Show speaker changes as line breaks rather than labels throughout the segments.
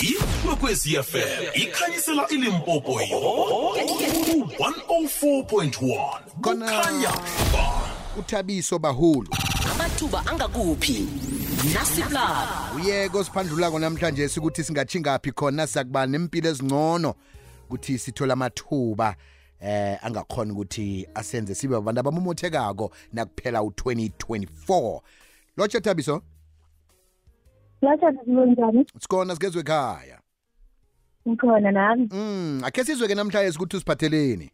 ikwekwezi fm ikhanyisela ilimpopo yoke ku-104.1 kukhanya ba
uthabiso bahulu
amathuba angakuphi nasiplab
uyeke osiphandlulako namhlanje sikuthi singatshingaphi khona siyakuba nempilo ezingcono ukuthi sithole amathuba eh angakhona ukuthi asenze sibe abantu abamumothekako nakuphela u-2024 lotshe thabiso
Lotshani kunjani?
Sikhona sigezwe ekhaya.
Ngikhona nami.
Mm, akhe sizwe ke namhlanje ukuthi usiphatheleni.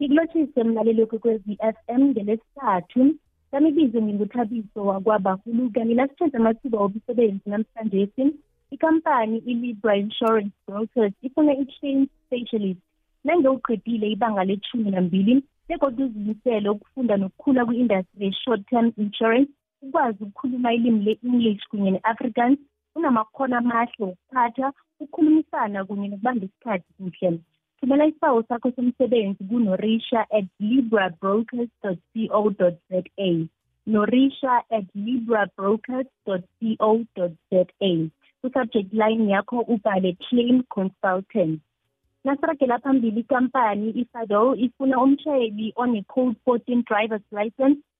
Ngikulotshise mlaleli kwekwezi FM ngelesithathu. Sami bizo nginguthabiso wakwabahulu kanti nasithenza amathuba obusebenzi namhlanje esin. Ikampani iLibra Insurance Brokers ifuna i-claims specialist nange uqedile ibanga lethumi nambili begodwa uzimisele ukufunda nokukhula kwi-industry ye-short term insurance ukwazi ukukhuluma ilimi le-english kunye ne-afrikaans unamakhono amahle wokuphatha ukukhulumisana kunye nokubamba isikhathi kuhle thumela isibawo sakho somsebenzi kunorisha at libra brokers co za norisha at libra brokers co za ku-subject line yakho ubhale claim consultant nasiragela phambili ikampani isadol ifuna umshayeli one-code fourteen drivers license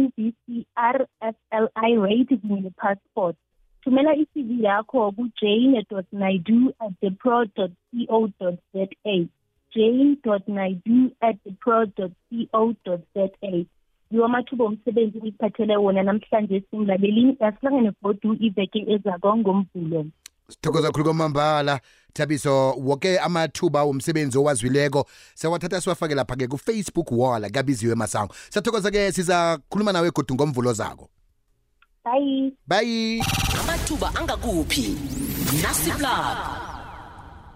NBCRFLI rate kunye ne-passport thumela i-cv yakho kujane naidu at depro co za jane naidu at depro co za ngiwo amathuba omsebenzi ukuyiphathele wona namhlanje simlalelini asihlangene godu iveke ezako ngomvulo
sithokoza khulu kwamambala thabiso woke amathuba womsebenzi owazwileko sewathatha siwafake lapha-ke kufacebook wall kabiziwe masango sathokoza-ke sizakhuluma nawe godu ngomvulo zako
bayi
bayi
amathuba angakuphi nasiplab